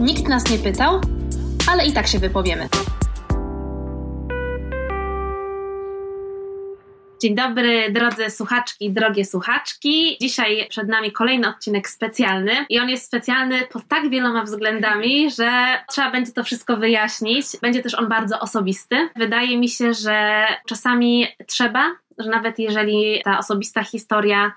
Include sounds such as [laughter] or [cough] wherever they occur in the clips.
Nikt nas nie pytał, ale i tak się wypowiemy. Dzień dobry, drodzy słuchaczki, drogie słuchaczki. Dzisiaj przed nami kolejny odcinek specjalny i on jest specjalny pod tak wieloma względami, że trzeba będzie to wszystko wyjaśnić. Będzie też on bardzo osobisty. Wydaje mi się, że czasami trzeba, że nawet jeżeli ta osobista historia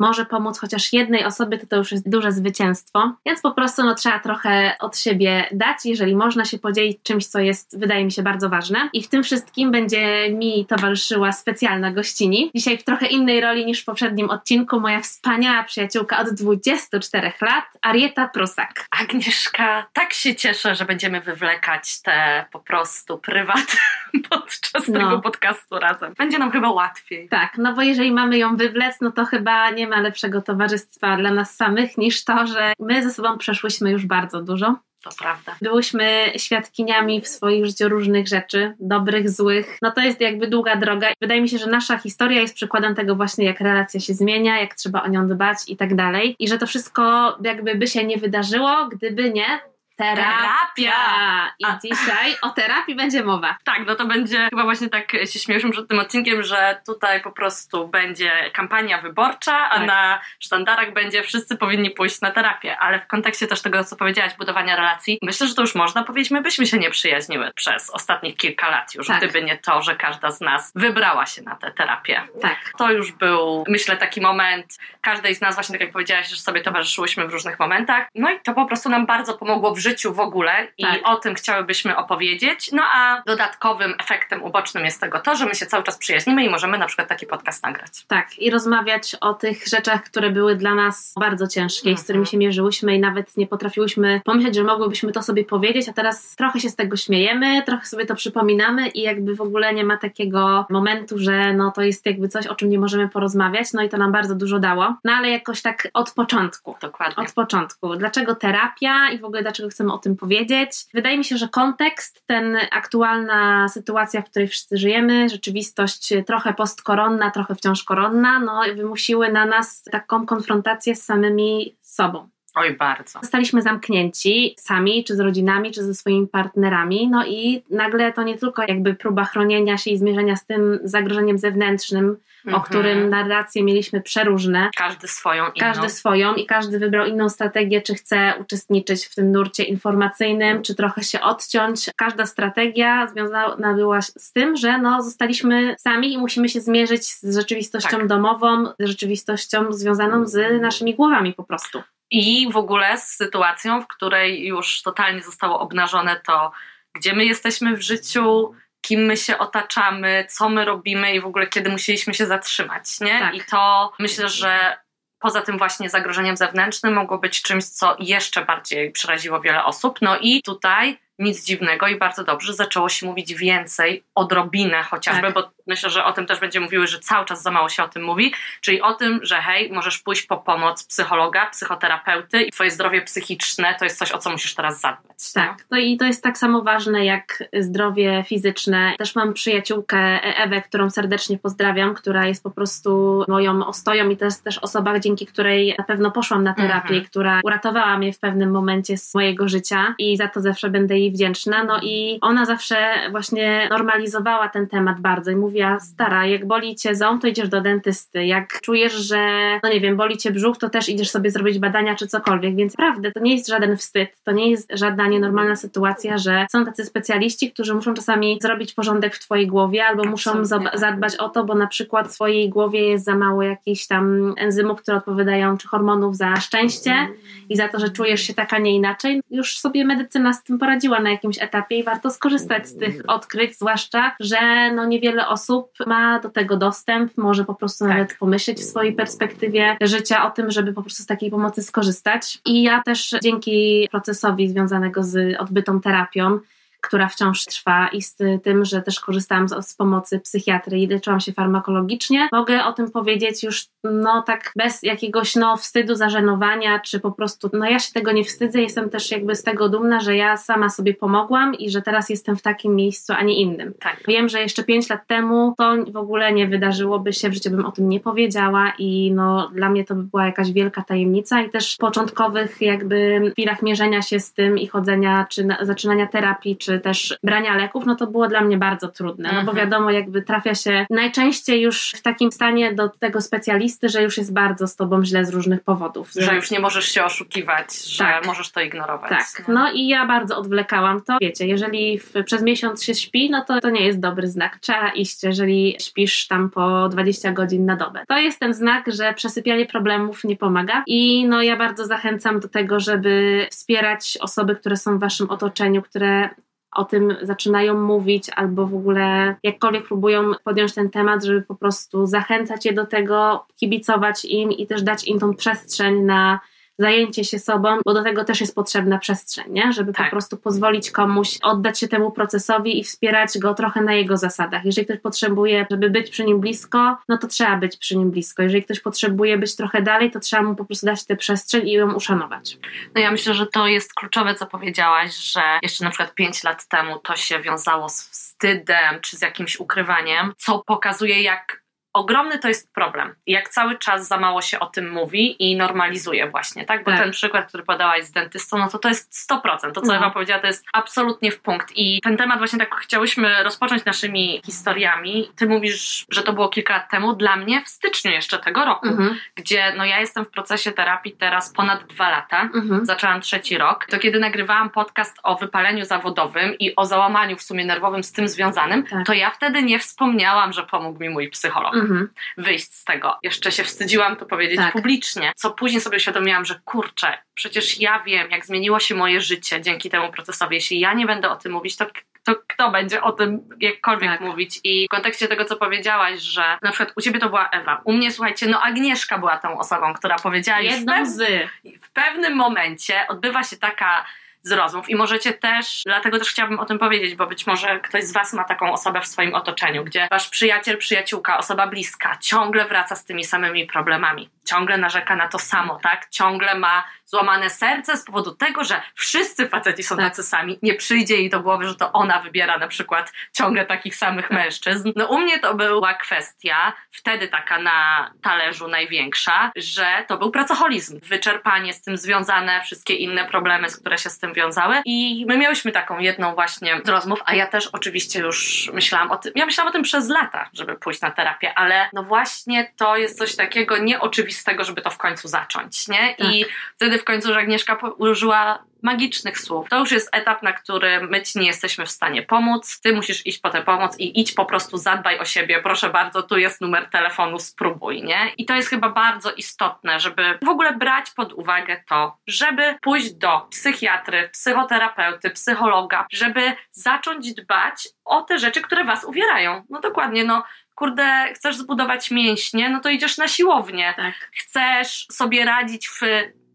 może pomóc chociaż jednej osobie, to to już jest duże zwycięstwo. Więc po prostu no, trzeba trochę od siebie dać, jeżeli można się podzielić czymś, co jest, wydaje mi się, bardzo ważne. I w tym wszystkim będzie mi towarzyszyła specjalna gościni. Dzisiaj w trochę innej roli niż w poprzednim odcinku moja wspaniała przyjaciółka od 24 lat, Arieta Prusak. Agnieszka, tak się cieszę, że będziemy wywlekać te po prostu prywat [laughs] podczas no. tego podcastu razem. Będzie nam chyba łatwiej. Tak, no bo jeżeli mamy ją wywlec, no to chyba nie ma lepszego towarzystwa dla nas samych niż to, że my ze sobą przeszłyśmy już bardzo dużo. To prawda. Byłyśmy świadkiniami w swoim życiu różnych rzeczy, dobrych, złych. No to jest jakby długa droga. Wydaje mi się, że nasza historia jest przykładem tego właśnie, jak relacja się zmienia, jak trzeba o nią dbać i tak dalej. I że to wszystko jakby by się nie wydarzyło, gdyby nie Terapia! I A. dzisiaj o terapii będzie mowa. Tak, no to będzie chyba właśnie tak się śmieszmy przed tym odcinkiem, że tutaj po prostu będzie kampania wyborcza, a tak. na sztandarach będzie wszyscy powinni pójść na terapię. Ale w kontekście też tego, co powiedziałaś, budowania relacji, myślę, że to już można powiedzieć, my byśmy się nie przyjaźniły przez ostatnich kilka lat już, tak. gdyby nie to, że każda z nas wybrała się na tę terapię. Tak. To już był, myślę, taki moment każdej z nas, właśnie tak jak powiedziałaś, że sobie towarzyszyłyśmy w różnych momentach. No i to po prostu nam bardzo pomogło w życiu życiu w ogóle i tak. o tym chciałybyśmy opowiedzieć. No a dodatkowym efektem ubocznym jest tego to, że my się cały czas przyjaźnimy i możemy na przykład taki podcast nagrać. Tak, i rozmawiać o tych rzeczach, które były dla nas bardzo ciężkie, z którymi mhm. się mierzyłyśmy i nawet nie potrafiłyśmy pomyśleć, że mogłybyśmy to sobie powiedzieć, a teraz trochę się z tego śmiejemy, trochę sobie to przypominamy i jakby w ogóle nie ma takiego momentu, że no to jest jakby coś, o czym nie możemy porozmawiać, no i to nam bardzo dużo dało. No ale jakoś tak od początku. Dokładnie. Od początku. Dlaczego terapia i w ogóle dlaczego chcemy o tym powiedzieć. Wydaje mi się, że kontekst, ten aktualna sytuacja, w której wszyscy żyjemy, rzeczywistość trochę postkoronna, trochę wciąż koronna, no wymusiły na nas taką konfrontację z samymi sobą. Oj, bardzo. Zostaliśmy zamknięci sami, czy z rodzinami, czy ze swoimi partnerami, no i nagle to nie tylko jakby próba chronienia się i zmierzenia z tym zagrożeniem zewnętrznym, o mhm. którym narracje mieliśmy przeróżne. Każdy swoją inną. Każdy swoją i każdy wybrał inną strategię, czy chce uczestniczyć w tym nurcie informacyjnym, czy trochę się odciąć. Każda strategia związana była z tym, że no, zostaliśmy sami i musimy się zmierzyć z rzeczywistością tak. domową, z rzeczywistością związaną z naszymi głowami po prostu. I w ogóle z sytuacją, w której już totalnie zostało obnażone to, gdzie my jesteśmy w życiu, kim my się otaczamy, co my robimy i w ogóle kiedy musieliśmy się zatrzymać, nie? Tak. I to myślę, że poza tym właśnie zagrożeniem zewnętrznym mogło być czymś, co jeszcze bardziej przeraziło wiele osób. No i tutaj nic dziwnego i bardzo dobrze zaczęło się mówić więcej, odrobinę chociażby, tak. bo myślę, że o tym też będzie mówiły, że cały czas za mało się o tym mówi, czyli o tym, że hej, możesz pójść po pomoc psychologa, psychoterapeuty i twoje zdrowie psychiczne to jest coś, o co musisz teraz zadbać. Tak, no i to jest tak samo ważne jak zdrowie fizyczne. Też mam przyjaciółkę Ewę, którą serdecznie pozdrawiam, która jest po prostu moją ostoją i to jest też osoba, dzięki której na pewno poszłam na terapię, mhm. która uratowała mnie w pewnym momencie z mojego życia i za to zawsze będę jej wdzięczna. No i ona zawsze właśnie normalizowała ten temat bardzo i mówi mówiła, stara, jak boli cię ząb, to idziesz do dentysty. Jak czujesz, że, no nie wiem, boli cię brzuch, to też idziesz sobie zrobić badania czy cokolwiek. Więc naprawdę, to nie jest żaden wstyd, to nie jest żadna nienormalna sytuacja, że są tacy specjaliści, którzy muszą czasami zrobić porządek w twojej głowie albo muszą tak. zadbać o to, bo na przykład w twojej głowie jest za mało jakichś tam enzymów, które odpowiadają, czy hormonów za szczęście i za to, że czujesz się tak, a nie inaczej. Już sobie medycyna z tym poradziła na jakimś etapie i warto skorzystać z tych odkryć, zwłaszcza, że no niewiele osób osób ma do tego dostęp, może po prostu tak. nawet pomyśleć w swojej perspektywie życia o tym, żeby po prostu z takiej pomocy skorzystać. I ja też dzięki procesowi związanego z odbytą terapią, która wciąż trwa i z tym, że też korzystałam z, z pomocy psychiatry i leczyłam się farmakologicznie, mogę o tym powiedzieć już no tak bez jakiegoś no wstydu, zażenowania, czy po prostu no ja się tego nie wstydzę, jestem też jakby z tego dumna, że ja sama sobie pomogłam i że teraz jestem w takim miejscu, a nie innym. Tak. Wiem, że jeszcze pięć lat temu to w ogóle nie wydarzyłoby się, w życiu bym o tym nie powiedziała i no dla mnie to by była jakaś wielka tajemnica i też w początkowych jakby chwilach mierzenia się z tym i chodzenia, czy na, zaczynania terapii, czy też brania leków, no to było dla mnie bardzo trudne, no bo mhm. wiadomo jakby trafia się najczęściej już w takim stanie do tego specjalisty, że już jest bardzo z tobą źle z różnych powodów. Że już nie możesz się oszukiwać, że tak. możesz to ignorować. Tak, no. no i ja bardzo odwlekałam to. Wiecie, jeżeli w, przez miesiąc się śpi, no to to nie jest dobry znak. Trzeba iść, jeżeli śpisz tam po 20 godzin na dobę. To jest ten znak, że przesypianie problemów nie pomaga i no ja bardzo zachęcam do tego, żeby wspierać osoby, które są w waszym otoczeniu, które o tym zaczynają mówić, albo w ogóle jakkolwiek próbują podjąć ten temat, żeby po prostu zachęcać je do tego, kibicować im i też dać im tą przestrzeń na zajęcie się sobą, bo do tego też jest potrzebna przestrzeń, nie? żeby tak. po prostu pozwolić komuś oddać się temu procesowi i wspierać go trochę na jego zasadach. Jeżeli ktoś potrzebuje, żeby być przy nim blisko, no to trzeba być przy nim blisko. Jeżeli ktoś potrzebuje być trochę dalej, to trzeba mu po prostu dać tę przestrzeń i ją uszanować. No ja myślę, że to jest kluczowe, co powiedziałaś, że jeszcze na przykład pięć lat temu to się wiązało z wstydem czy z jakimś ukrywaniem, co pokazuje, jak ogromny to jest problem. Jak cały czas za mało się o tym mówi i normalizuje właśnie, tak? Bo tak. ten przykład, który podałaś z dentystą, no to to jest 100%. To, co no. Ewa powiedziała, to jest absolutnie w punkt. I ten temat właśnie tak chciałyśmy rozpocząć naszymi historiami. Ty mówisz, że to było kilka lat temu. Dla mnie w styczniu jeszcze tego roku, mhm. gdzie no ja jestem w procesie terapii teraz ponad dwa lata. Mhm. Zaczęłam trzeci rok. To kiedy nagrywałam podcast o wypaleniu zawodowym i o załamaniu w sumie nerwowym z tym związanym, tak. to ja wtedy nie wspomniałam, że pomógł mi mój psycholog mhm. Wyjść z tego. Jeszcze się wstydziłam to powiedzieć tak. publicznie, co później sobie uświadomiłam, że kurczę, przecież ja wiem, jak zmieniło się moje życie dzięki temu procesowi. Jeśli ja nie będę o tym mówić, to to kto będzie o tym jakkolwiek tak. mówić. I w kontekście tego, co powiedziałaś, że na przykład u ciebie to była Ewa, u mnie słuchajcie, no Agnieszka była tą osobą, która powiedziała Jedną w, z. w pewnym momencie odbywa się taka z rozmów. I możecie też, dlatego też chciałabym o tym powiedzieć, bo być może ktoś z Was ma taką osobę w swoim otoczeniu, gdzie Wasz przyjaciel, przyjaciółka, osoba bliska ciągle wraca z tymi samymi problemami, ciągle narzeka na to samo, tak? Ciągle ma złamane serce z powodu tego, że wszyscy faceci są tak. tacy sami. Nie przyjdzie jej do głowy, że to ona wybiera na przykład ciągle takich samych tak. mężczyzn. No u mnie to była kwestia, wtedy taka na talerzu największa, że to był pracoholizm. Wyczerpanie z tym związane, wszystkie inne problemy, które się z tym wiązały. I my miałyśmy taką jedną właśnie z rozmów, a ja też oczywiście już myślałam o tym, ja myślałam o tym przez lata, żeby pójść na terapię, ale no właśnie to jest coś takiego nieoczywistego, żeby to w końcu zacząć, nie? Tak. I wtedy w końcu, że Agnieszka użyła magicznych słów. To już jest etap, na którym my ci nie jesteśmy w stanie pomóc. Ty musisz iść po tę pomoc i idź po prostu, zadbaj o siebie. Proszę bardzo, tu jest numer telefonu, spróbuj, nie? I to jest chyba bardzo istotne, żeby w ogóle brać pod uwagę to, żeby pójść do psychiatry, psychoterapeuty, psychologa, żeby zacząć dbać o te rzeczy, które was uwierają. No dokładnie, no kurde, chcesz zbudować mięśnie, no to idziesz na siłownię. Tak. Chcesz sobie radzić w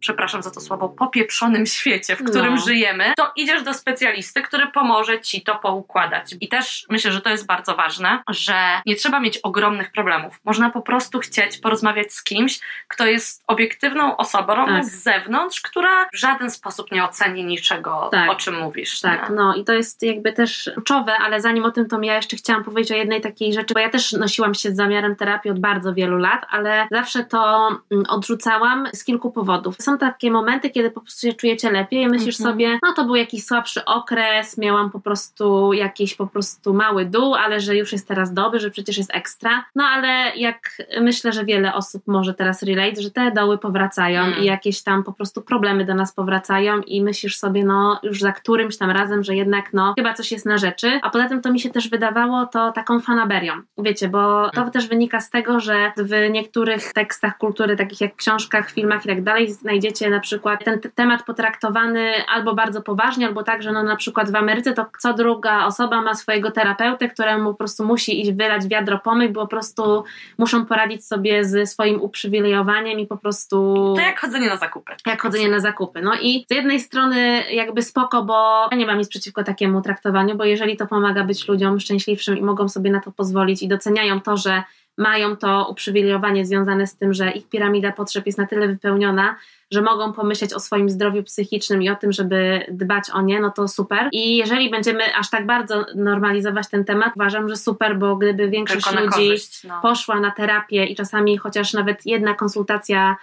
przepraszam za to słowo, popieprzonym świecie, w którym no. żyjemy, to idziesz do specjalisty, który pomoże ci to poukładać. I też myślę, że to jest bardzo ważne, że nie trzeba mieć ogromnych problemów. Można po prostu chcieć porozmawiać z kimś, kto jest obiektywną osobą tak. z zewnątrz, która w żaden sposób nie oceni niczego, tak. o czym mówisz. Tak, nie? no i to jest jakby też kluczowe, ale zanim o tym, to ja jeszcze chciałam powiedzieć o jednej takiej rzeczy, bo ja też nosiłam się z zamiarem terapii od bardzo wielu lat, ale zawsze to mm, odrzucałam z kilku powodów. Są są takie momenty, kiedy po prostu się czujecie lepiej i myślisz mhm. sobie, no to był jakiś słabszy okres, miałam po prostu jakiś po prostu mały dół, ale że już jest teraz dobry, że przecież jest ekstra. No ale jak myślę, że wiele osób może teraz relate, że te doły powracają mm. i jakieś tam po prostu problemy do nas powracają i myślisz sobie, no już za którymś tam razem, że jednak no chyba coś jest na rzeczy. A poza tym to mi się też wydawało to taką fanaberią. Wiecie, bo to mm. też wynika z tego, że w niektórych tekstach kultury, takich jak książkach, filmach i tak dalej, znajdziemy znajdziecie na przykład ten temat potraktowany albo bardzo poważnie, albo tak, że no na przykład w Ameryce to co druga osoba ma swojego terapeutę, któremu po prostu musi iść wylać wiadro pomyj, bo po prostu muszą poradzić sobie z swoim uprzywilejowaniem i po prostu... To jak chodzenie na zakupy. Jak chodzenie na zakupy. No i z jednej strony jakby spoko, bo ja nie mam nic przeciwko takiemu traktowaniu, bo jeżeli to pomaga być ludziom szczęśliwszym i mogą sobie na to pozwolić i doceniają to, że mają to uprzywilejowanie związane z tym, że ich piramida potrzeb jest na tyle wypełniona, że mogą pomyśleć o swoim zdrowiu psychicznym i o tym, żeby dbać o nie, no to super. I jeżeli będziemy aż tak bardzo normalizować ten temat, uważam, że super, bo gdyby większość ludzi korzyść, no. poszła na terapię i czasami chociaż nawet jedna konsultacja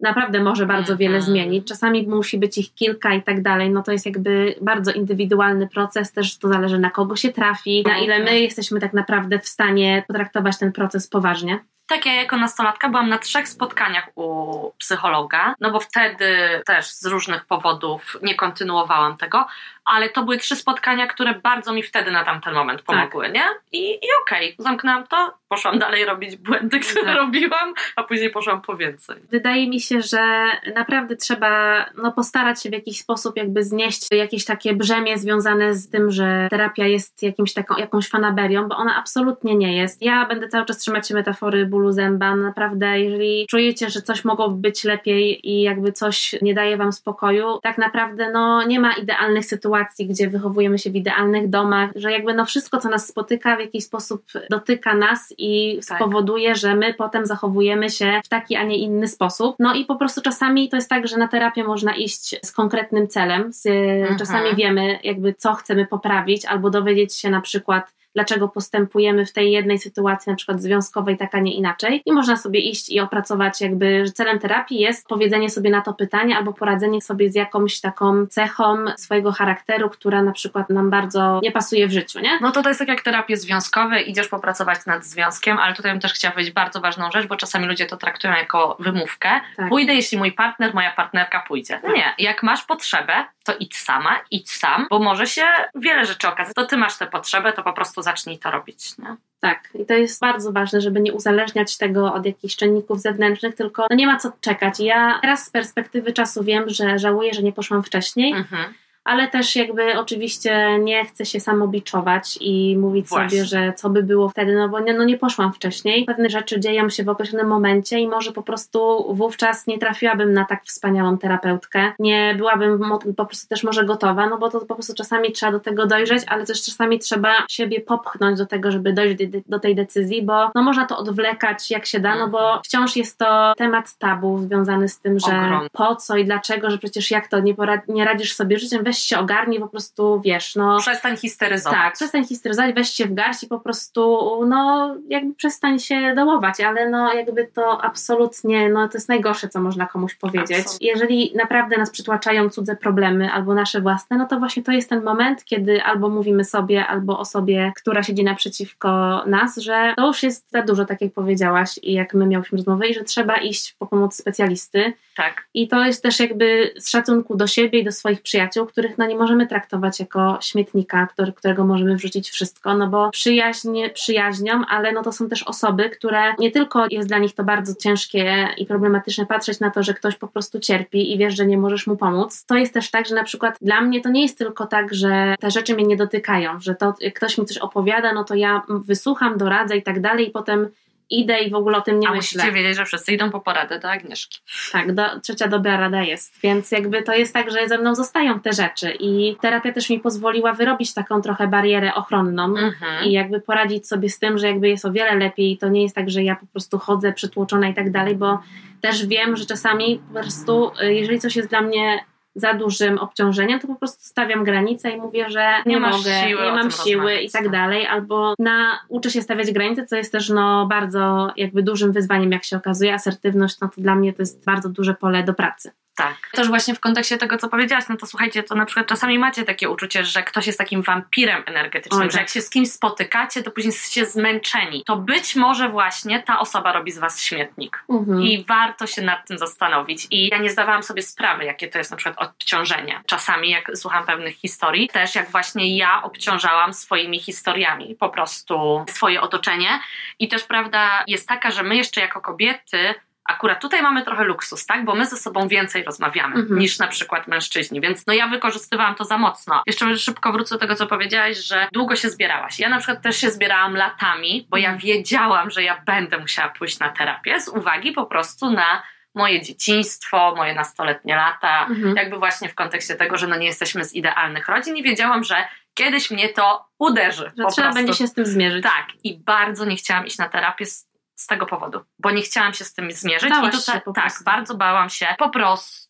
naprawdę może bardzo mm wiele zmienić. Czasami musi być ich kilka i tak dalej. No to jest jakby bardzo indywidualny proces, też to zależy na kogo się trafi, na ile my jesteśmy tak naprawdę w stanie potraktować ten proces poważnie. Tak, ja jako nastolatka byłam na trzech spotkaniach u psychologa, no bo wtedy też z różnych powodów nie kontynuowałam tego, ale to były trzy spotkania, które bardzo mi wtedy na tamten moment tak. pomogły, tak. nie? I, i okej, okay, zamknęłam to, poszłam dalej robić błędy, które tak. robiłam, a później poszłam po więcej. Wydaje mi się, że naprawdę trzeba no, postarać się w jakiś sposób jakby znieść jakieś takie brzemię związane z tym, że terapia jest jakimś taką, jakąś fanaberią, bo ona absolutnie nie jest. Ja będę cały czas trzymać się metafory bólu zęba. Naprawdę, jeżeli czujecie, że coś mogło być lepiej i jakby coś nie daje wam spokoju, tak naprawdę no, nie ma idealnych sytuacji, gdzie wychowujemy się w idealnych domach, że jakby no wszystko, co nas spotyka, w jakiś sposób dotyka nas i tak. spowoduje, że my potem zachowujemy się w taki, a nie inny sposób. No i po prostu czasami to jest tak, że na terapię można iść z konkretnym celem. Z, mhm. Czasami wiemy, jakby co chcemy poprawić, albo dowiedzieć się na przykład, dlaczego postępujemy w tej jednej sytuacji, na przykład związkowej, tak, a nie inaczej. I można sobie iść i opracować, jakby, że celem terapii jest powiedzenie sobie na to pytanie albo poradzenie sobie z jakąś taką cechą swojego charakteru, która na przykład nam bardzo nie pasuje w życiu, nie? No to to jest tak jak terapie związkowe, idziesz popracować nad związkiem, ale tutaj bym też chciała powiedzieć bardzo ważną rzecz, bo czasami ludzie to traktują jako wymówkę. Tak. Pójdę, jeśli mój partner, moja partnerka pójdzie. Tak. Nie, jak masz potrzebę, to idź sama, idź sam, bo może się wiele rzeczy okazać. To ty masz tę potrzebę, to po prostu zacznij to robić. Nie? Tak, i to jest bardzo ważne, żeby nie uzależniać tego od jakichś czynników zewnętrznych, tylko no nie ma co czekać. Ja teraz z perspektywy czasu wiem, że żałuję, że nie poszłam wcześniej. Mhm ale też jakby oczywiście nie chcę się samobiczować i mówić Właśnie. sobie, że co by było wtedy, no bo nie, no nie poszłam wcześniej. Pewne rzeczy dzieją się w określonym momencie i może po prostu wówczas nie trafiłabym na tak wspaniałą terapeutkę. Nie byłabym po prostu też może gotowa, no bo to po prostu czasami trzeba do tego dojrzeć, ale też czasami trzeba siebie popchnąć do tego, żeby dojść do, tej decyzji, bo no można to odwlekać jak się da, no bo mhm. wciąż jest to temat tabu związany z tym, że Ogrom. po co i dlaczego, że przecież jak to nie, porad- nie radzisz sobie życiem, weź się ogarnij, po prostu wiesz, no. Przestań histeryzować. Tak, przestań histeryzować, weź się w garść i po prostu, no, jakby przestań się dołować, ale no, jakby to absolutnie, no, to jest najgorsze, co można komuś powiedzieć. Absolutnie. Jeżeli naprawdę nas przytłaczają cudze problemy albo nasze własne, no to właśnie to jest ten moment, kiedy albo mówimy sobie, albo osobie, która siedzi naprzeciwko nas, że to już jest za dużo, tak jak powiedziałaś i jak my miałyśmy rozmowę, i że trzeba iść po pomoc specjalisty. Tak. I to jest też jakby z szacunku do siebie i do swoich przyjaciół, których no nie możemy traktować jako śmietnika, który, którego możemy wrzucić wszystko, no bo przyjaźń przyjaźnią, ale no to są też osoby, które nie tylko jest dla nich to bardzo ciężkie i problematyczne patrzeć na to, że ktoś po prostu cierpi i wiesz, że nie możesz mu pomóc. To jest też tak, że na przykład dla mnie to nie jest tylko tak, że te rzeczy mnie nie dotykają, że to ktoś mi coś opowiada, no to ja wysłucham, doradzę i tak dalej i potem idę i w ogóle o tym nie A myślę. musicie wiedzieć, że wszyscy idą po poradę do Agnieszki. Tak, do, trzecia dobra rada jest. Więc jakby to jest tak, że ze mną zostają te rzeczy i terapia też mi pozwoliła wyrobić taką trochę barierę ochronną mhm. i jakby poradzić sobie z tym, że jakby jest o wiele lepiej. To nie jest tak, że ja po prostu chodzę przytłoczona i tak dalej, bo też wiem, że czasami po prostu, y, jeżeli coś jest dla mnie za dużym obciążeniem, to po prostu stawiam granicę i mówię, że nie, nie mogę, nie mam siły i tak dalej, albo na, uczę się stawiać granice, co jest też no, bardzo jakby dużym wyzwaniem, jak się okazuje. Asertywność, no to dla mnie to jest bardzo duże pole do pracy. Tak. Też właśnie w kontekście tego, co powiedziałaś, no to słuchajcie, to na przykład czasami macie takie uczucie, że ktoś jest takim wampirem energetycznym, Oj, że jak tak. się z kimś spotykacie, to później jesteście zmęczeni. To być może właśnie ta osoba robi z was śmietnik. Mhm. I warto się nad tym zastanowić. I ja nie zdawałam sobie sprawy, jakie to jest na przykład obciążenie. Czasami, jak słucham pewnych historii, też jak właśnie ja obciążałam swoimi historiami po prostu swoje otoczenie. I też prawda jest taka, że my jeszcze jako kobiety Akurat tutaj mamy trochę luksus, tak? Bo my ze sobą więcej rozmawiamy Mhm. niż na przykład mężczyźni, więc no ja wykorzystywałam to za mocno. Jeszcze szybko wrócę do tego, co powiedziałaś, że długo się zbierałaś. Ja na przykład też się zbierałam latami, bo ja Mhm. wiedziałam, że ja będę musiała pójść na terapię z uwagi po prostu na moje dzieciństwo, moje nastoletnie lata, Mhm. jakby właśnie w kontekście tego, że no nie jesteśmy z idealnych rodzin i wiedziałam, że kiedyś mnie to uderzy. Że trzeba prostu. będzie się z tym zmierzyć. Tak, i bardzo nie chciałam iść na terapię z, z tego powodu, bo nie chciałam się z tym zmierzyć. Bałaś I tutaj, tak, prostu. bardzo bałam się po prostu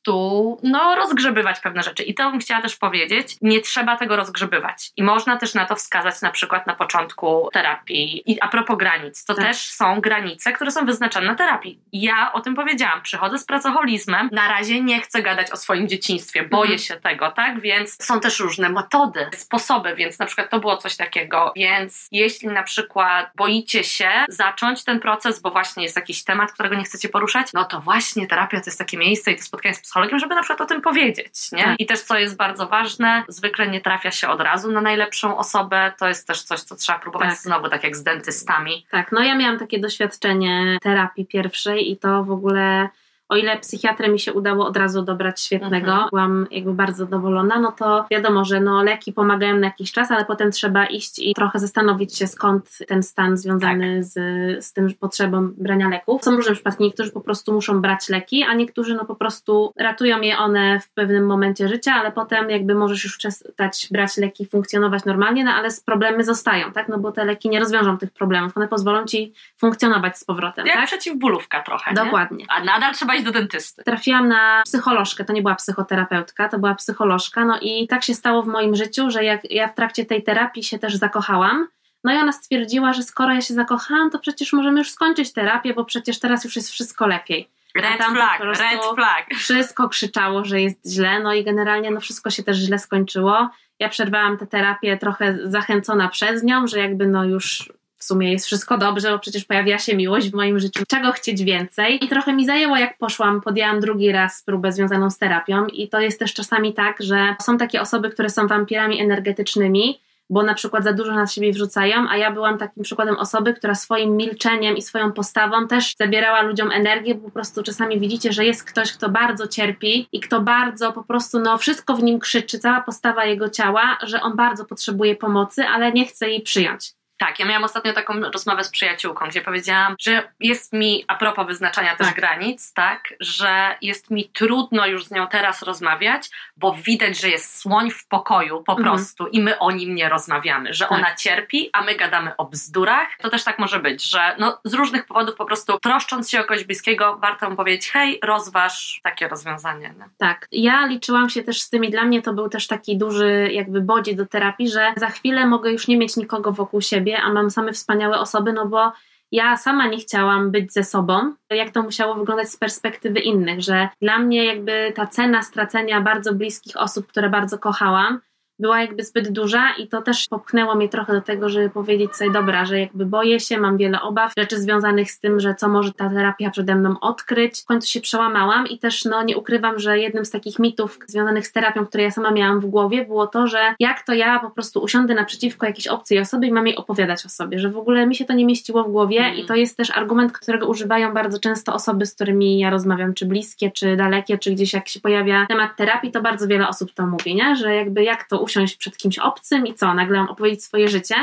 no, rozgrzebywać pewne rzeczy. I to bym chciała też powiedzieć, nie trzeba tego rozgrzebywać. I można też na to wskazać na przykład na początku terapii. I a propos granic, to Tak. też są granice, które są wyznaczane na terapii. Ja o tym powiedziałam, przychodzę z pracoholizmem, na razie nie chcę gadać o swoim dzieciństwie, boję Mhm. się tego, tak? Więc są też różne metody, sposoby, więc na przykład to było coś takiego. Więc jeśli na przykład boicie się zacząć ten proces, bo właśnie jest jakiś temat, którego nie chcecie poruszać, no to właśnie terapia to jest takie miejsce i to spotkanie z psychologiem, żeby na przykład o tym powiedzieć, nie? Tak. I też co jest bardzo ważne, zwykle nie trafia się od razu na najlepszą osobę, to jest też coś, co trzeba próbować Tak. znowu, tak jak z dentystami. Tak, no ja miałam takie doświadczenie terapii pierwszej i to w ogóle, o ile psychiatrę mi się udało od razu dobrać świetnego, Mhm. byłam jakby bardzo zadowolona, no to wiadomo, że no leki pomagają na jakiś czas, ale potem trzeba iść i trochę zastanowić się skąd ten stan związany Tak. z, z tym potrzebą brania leków. Są różne przypadki, niektórzy po prostu muszą brać leki, a niektórzy no po prostu ratują je one w pewnym momencie życia, ale potem jakby możesz już przestać brać leki, funkcjonować normalnie, no ale problemy zostają, tak, no bo te leki nie rozwiążą tych problemów, one pozwolą ci funkcjonować z powrotem, Jak tak? przeciwbólówka trochę, nie? Dokładnie. A nadal trzeba iść do dentysty. Trafiłam na psycholożkę, to nie była psychoterapeutka, to była psycholożka, no i tak się stało w moim życiu, że jak ja w trakcie tej terapii się też zakochałam, no i ona stwierdziła, że skoro ja się zakochałam, to przecież możemy już skończyć terapię, bo przecież teraz już jest wszystko lepiej. Red flag, red flag. Wszystko krzyczało, że jest źle, no i generalnie no wszystko się też źle skończyło. Ja przerwałam tę terapię trochę zachęcona przez nią, że jakby no już w sumie jest wszystko dobrze, bo przecież pojawiła się miłość w moim życiu. Czego chcieć więcej? I trochę mi zajęło, jak poszłam, podjęłam drugi raz próbę związaną z terapią i to jest też czasami tak, że są takie osoby, które są wampirami energetycznymi, bo na przykład za dużo na siebie wrzucają, a ja byłam takim przykładem osoby, która swoim milczeniem i swoją postawą też zabierała ludziom energię, bo po prostu czasami widzicie, że jest ktoś, kto bardzo cierpi i kto bardzo po prostu, no wszystko w nim krzyczy, cała postawa jego ciała, że on bardzo potrzebuje pomocy, ale nie chce jej przyjąć. Tak, ja miałam ostatnio taką rozmowę z przyjaciółką, gdzie powiedziałam, że jest mi, a propos wyznaczania też Tak. granic, tak, że jest mi trudno już z nią teraz rozmawiać, bo widać, że jest słoń w pokoju po Mhm. prostu i my o nim nie rozmawiamy, że Tak. ona cierpi, a my gadamy o bzdurach. To też tak może być, że no, z różnych powodów po prostu troszcząc się o kogoś bliskiego, warto mu powiedzieć, hej, rozważ takie rozwiązanie. Nie? Tak. Ja liczyłam się też z tym i dla mnie to był też taki duży jakby bodziec do terapii, że za chwilę mogę już nie mieć nikogo wokół siebie, a mam same wspaniałe osoby, no bo ja sama nie chciałam być ze sobą. Jak to musiało wyglądać z perspektywy innych, że dla mnie jakby ta cena stracenia bardzo bliskich osób, które bardzo kochałam, była jakby zbyt duża i to też popchnęło mnie trochę do tego, żeby powiedzieć sobie, dobra, że jakby boję się, mam wiele obaw, rzeczy związanych z tym, że co może ta terapia przede mną odkryć. W końcu się przełamałam i też no nie ukrywam, że jednym z takich mitów związanych z terapią, które ja sama miałam w głowie, było to, że jak to ja po prostu usiądę naprzeciwko jakiejś obcej osoby i mam jej opowiadać o sobie, że w ogóle mi się to nie mieściło w głowie Mm. i to jest też argument, którego używają bardzo często osoby, z którymi ja rozmawiam, czy bliskie, czy dalekie, czy gdzieś jak się pojawia temat terapii, to bardzo wiele osób to mówi, nie? że jakby jak to usiąść przed kimś obcym i co, nagle mam opowiedzieć swoje życie.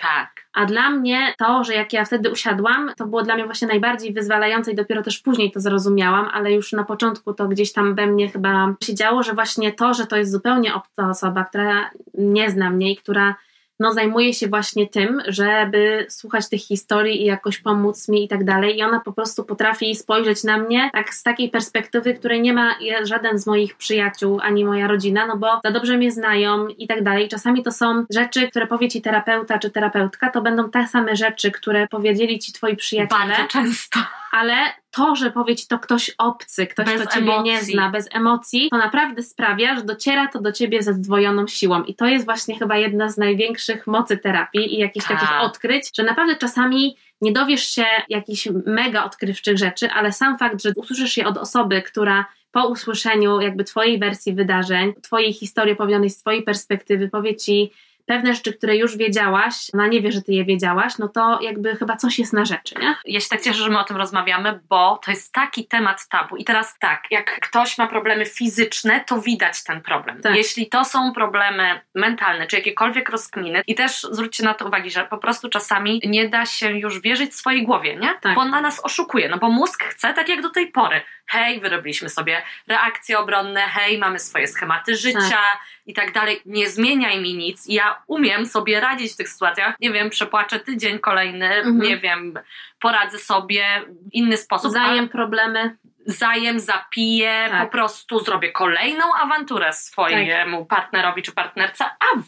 Tak. A dla mnie to, że jak ja wtedy usiadłam, to było dla mnie właśnie najbardziej wyzwalające i dopiero też później to zrozumiałam, ale już na początku to gdzieś tam we mnie chyba się działo, że właśnie to, że to jest zupełnie obca osoba, która nie zna mnie i która no, zajmuje się właśnie tym, żeby słuchać tych historii i jakoś pomóc mi i tak dalej. I ona po prostu potrafi spojrzeć na mnie tak z takiej perspektywy, której nie ma żaden z moich przyjaciół ani moja rodzina, no bo za dobrze mnie znają i tak dalej. Czasami to są rzeczy, które powie ci terapeuta czy terapeutka, to będą te same rzeczy, które powiedzieli ci twoi przyjaciele Bardzo często. ale to, że powie ci to ktoś obcy, ktoś, Bez kto ciebie nie emocji. zna, bez emocji, to naprawdę sprawia, że dociera to do ciebie ze zdwojoną siłą. I to jest właśnie chyba jedna z największych mocy terapii i jakichś Tak. takich odkryć, że naprawdę czasami nie dowiesz się jakichś mega odkrywczych rzeczy, ale sam fakt, że usłyszysz je od osoby, która po usłyszeniu jakby twojej wersji wydarzeń, twojej historii opowiedzianej z twojej perspektywy powie ci pewne rzeczy, które już wiedziałaś, ona nie wie, że ty je wiedziałaś, no to jakby chyba coś jest na rzeczy, nie? Ja się tak cieszę, że my o tym rozmawiamy, bo to jest taki temat tabu. I teraz tak, jak ktoś ma problemy fizyczne, to widać ten problem. Tak. Jeśli to są problemy mentalne, czy jakiekolwiek rozkminy, i też zwróćcie na to uwagę, że po prostu czasami nie da się już wierzyć swojej głowie, nie? Tak. Bo ona nas oszukuje, no bo mózg chce tak jak do tej pory. Hej, wyrobiliśmy sobie reakcje obronne, hej, mamy swoje schematy życia tak. I tak dalej. Nie zmieniaj mi nic. Ja umiem sobie radzić w tych sytuacjach. Nie wiem, przepłaczę tydzień kolejny, mhm. nie wiem, poradzę sobie w inny sposób. Zajem problemy zajem, zapiję, tak. po prostu zrobię kolejną awanturę swojemu tak. partnerowi czy partnerce, a w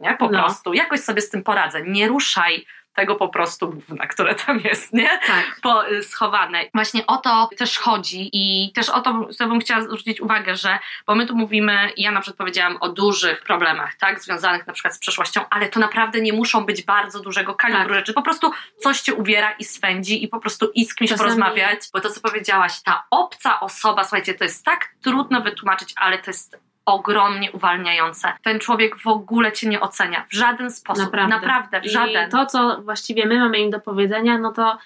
nie? Po no. prostu jakoś sobie z tym poradzę. Nie ruszaj tego po prostu gówna, które tam jest, nie? Tak. Po, y, schowane. Właśnie o to też chodzi i też o to sobie bym chciała zwrócić uwagę, że bo my tu mówimy, ja na przykład powiedziałam o dużych problemach, tak, związanych na przykład z przeszłością, ale to naprawdę nie muszą być bardzo dużego kalibru tak. rzeczy, po prostu coś cię uwiera i swędzi i po prostu i z kimś Czasami... porozmawiać, bo to co powiedziałaś, ta obca osoba, słuchajcie, to jest tak trudno wytłumaczyć, ale to jest ogromnie uwalniające. Ten człowiek w ogóle cię nie ocenia w żaden sposób. Naprawdę, Naprawdę w żaden. I to, co właściwie my mamy im do powiedzenia, no to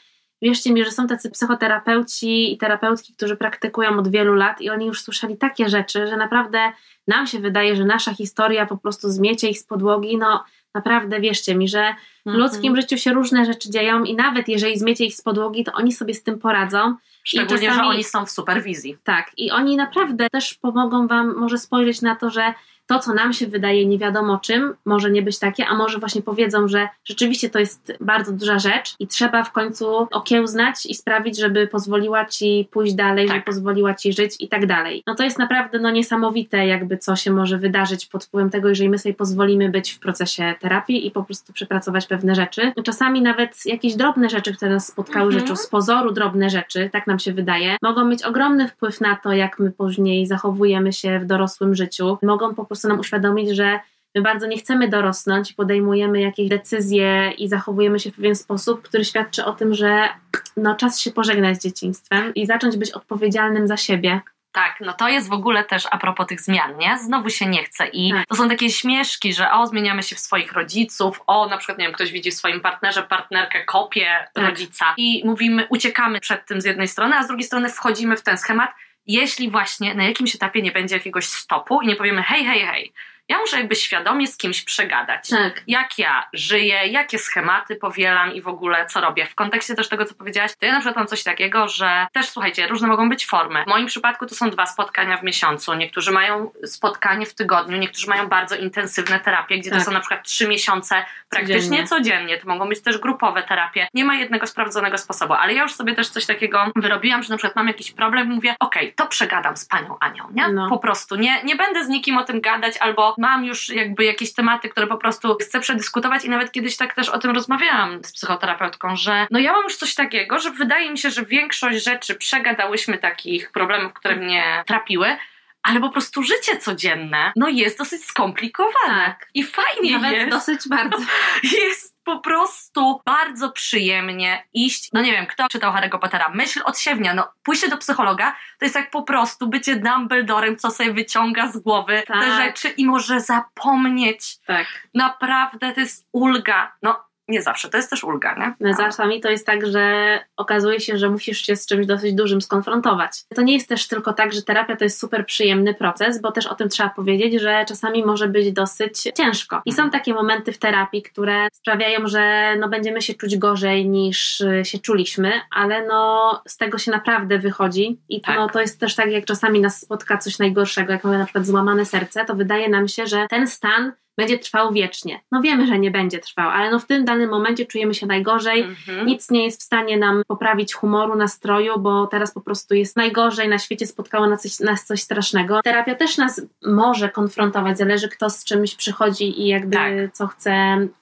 wierzcie mi, że są tacy psychoterapeuci i terapeutki, którzy praktykują od wielu lat i oni już słyszeli takie rzeczy, że naprawdę nam się wydaje, że nasza historia po prostu zmiecie ich z podłogi. No naprawdę wierzcie mi, że w mhm. ludzkim życiu się różne rzeczy dzieją i nawet jeżeli zmiecie ich z podłogi, to oni sobie z tym poradzą. Szczególnie, czasami, że oni są w superwizji. Tak, i oni naprawdę też pomogą Wam może spojrzeć na to, że to, co nam się wydaje nie wiadomo czym, może nie być takie, a może właśnie powiedzą, że rzeczywiście to jest bardzo duża rzecz i trzeba w końcu okiełznać i sprawić, żeby pozwoliła ci pójść dalej, tak. żeby pozwoliła ci żyć i tak dalej. No to jest naprawdę no, niesamowite, jakby co się może wydarzyć pod wpływem tego, jeżeli my sobie pozwolimy być w procesie terapii i po prostu przepracować pewne rzeczy. Czasami nawet jakieś drobne rzeczy, które nas spotkały mhm. życiu, z pozoru drobne rzeczy, tak nam się wydaje, mogą mieć ogromny wpływ na to, jak my później zachowujemy się w dorosłym życiu. Mogą po prostu nam uświadomić, że my bardzo nie chcemy dorosnąć i podejmujemy jakieś decyzje i zachowujemy się w pewien sposób, który świadczy o tym, że no, czas się pożegnać z dzieciństwem i zacząć być odpowiedzialnym za siebie. Tak, no to jest w ogóle też a propos tych zmian, nie? Znowu się nie chce i tak. to są takie śmieszki, że o, zmieniamy się w swoich rodziców, o, na przykład, nie wiem, ktoś widzi w swoim partnerze partnerkę, kopię tak. rodzica i mówimy, uciekamy przed tym z jednej strony, a z drugiej strony wchodzimy w ten schemat, jeśli właśnie na jakimś etapie nie będzie jakiegoś stopu i nie powiemy hej, hej, hej, ja muszę jakby świadomie z kimś przegadać. Tak. Jak ja żyję, jakie schematy powielam i w ogóle co robię. W kontekście też tego, co powiedziałaś, to ja na przykład mam coś takiego, że też słuchajcie, różne mogą być formy. W moim przypadku to są dwa spotkania w miesiącu. Niektórzy mają spotkanie w tygodniu, niektórzy mają bardzo intensywne terapie, gdzie tak. to są na przykład trzy miesiące praktycznie codziennie. codziennie. To mogą być też grupowe terapie. Nie ma jednego sprawdzonego sposobu, ale ja już sobie też coś takiego wyrobiłam, że na przykład mam jakiś problem i mówię, okej, okay, to przegadam z panią Anią, nie? No. Po prostu. Nie, nie będę z nikim o tym gadać albo mam już jakby jakieś tematy, które po prostu chcę przedyskutować i nawet kiedyś tak też o tym rozmawiałam z psychoterapeutką, że no ja mam już coś takiego, że wydaje mi się, że większość rzeczy przegadałyśmy takich problemów, które mnie trapiły, ale po prostu życie codzienne no jest dosyć skomplikowane. Tak. I fajnie Nawet jest. dosyć bardzo. [laughs] Jest po prostu bardzo przyjemnie iść, no nie wiem, kto czytał Harry'ego Pottera, myśl odsiewnia, no pójście do psychologa to jest jak po prostu bycie Dumbledorem, co sobie wyciąga z głowy tak. te rzeczy i może zapomnieć. Tak. Naprawdę to jest ulga. No nie zawsze, to jest też ulga, nie? No, czasami to jest tak, że okazuje się, że musisz się z czymś dosyć dużym skonfrontować. To nie jest też tylko tak, że terapia to jest super przyjemny proces, bo też o tym trzeba powiedzieć, że czasami może być dosyć ciężko. I są mhm. takie momenty w terapii, które sprawiają, że no będziemy się czuć gorzej niż y, się czuliśmy, ale no z tego się naprawdę wychodzi i tak. no, to jest też tak, jak czasami nas spotka coś najgorszego, jak mamy na przykład złamane serce, to wydaje nam się, że ten stan będzie trwał wiecznie. No wiemy, że nie będzie trwał, ale no w tym danym momencie czujemy się najgorzej. Mhm. Nic nie jest w stanie nam poprawić humoru, nastroju, bo teraz po prostu jest najgorzej, na świecie spotkało nas coś, nas coś strasznego. Terapia też nas może konfrontować, zależy kto z czymś przychodzi i jakby tak. co chce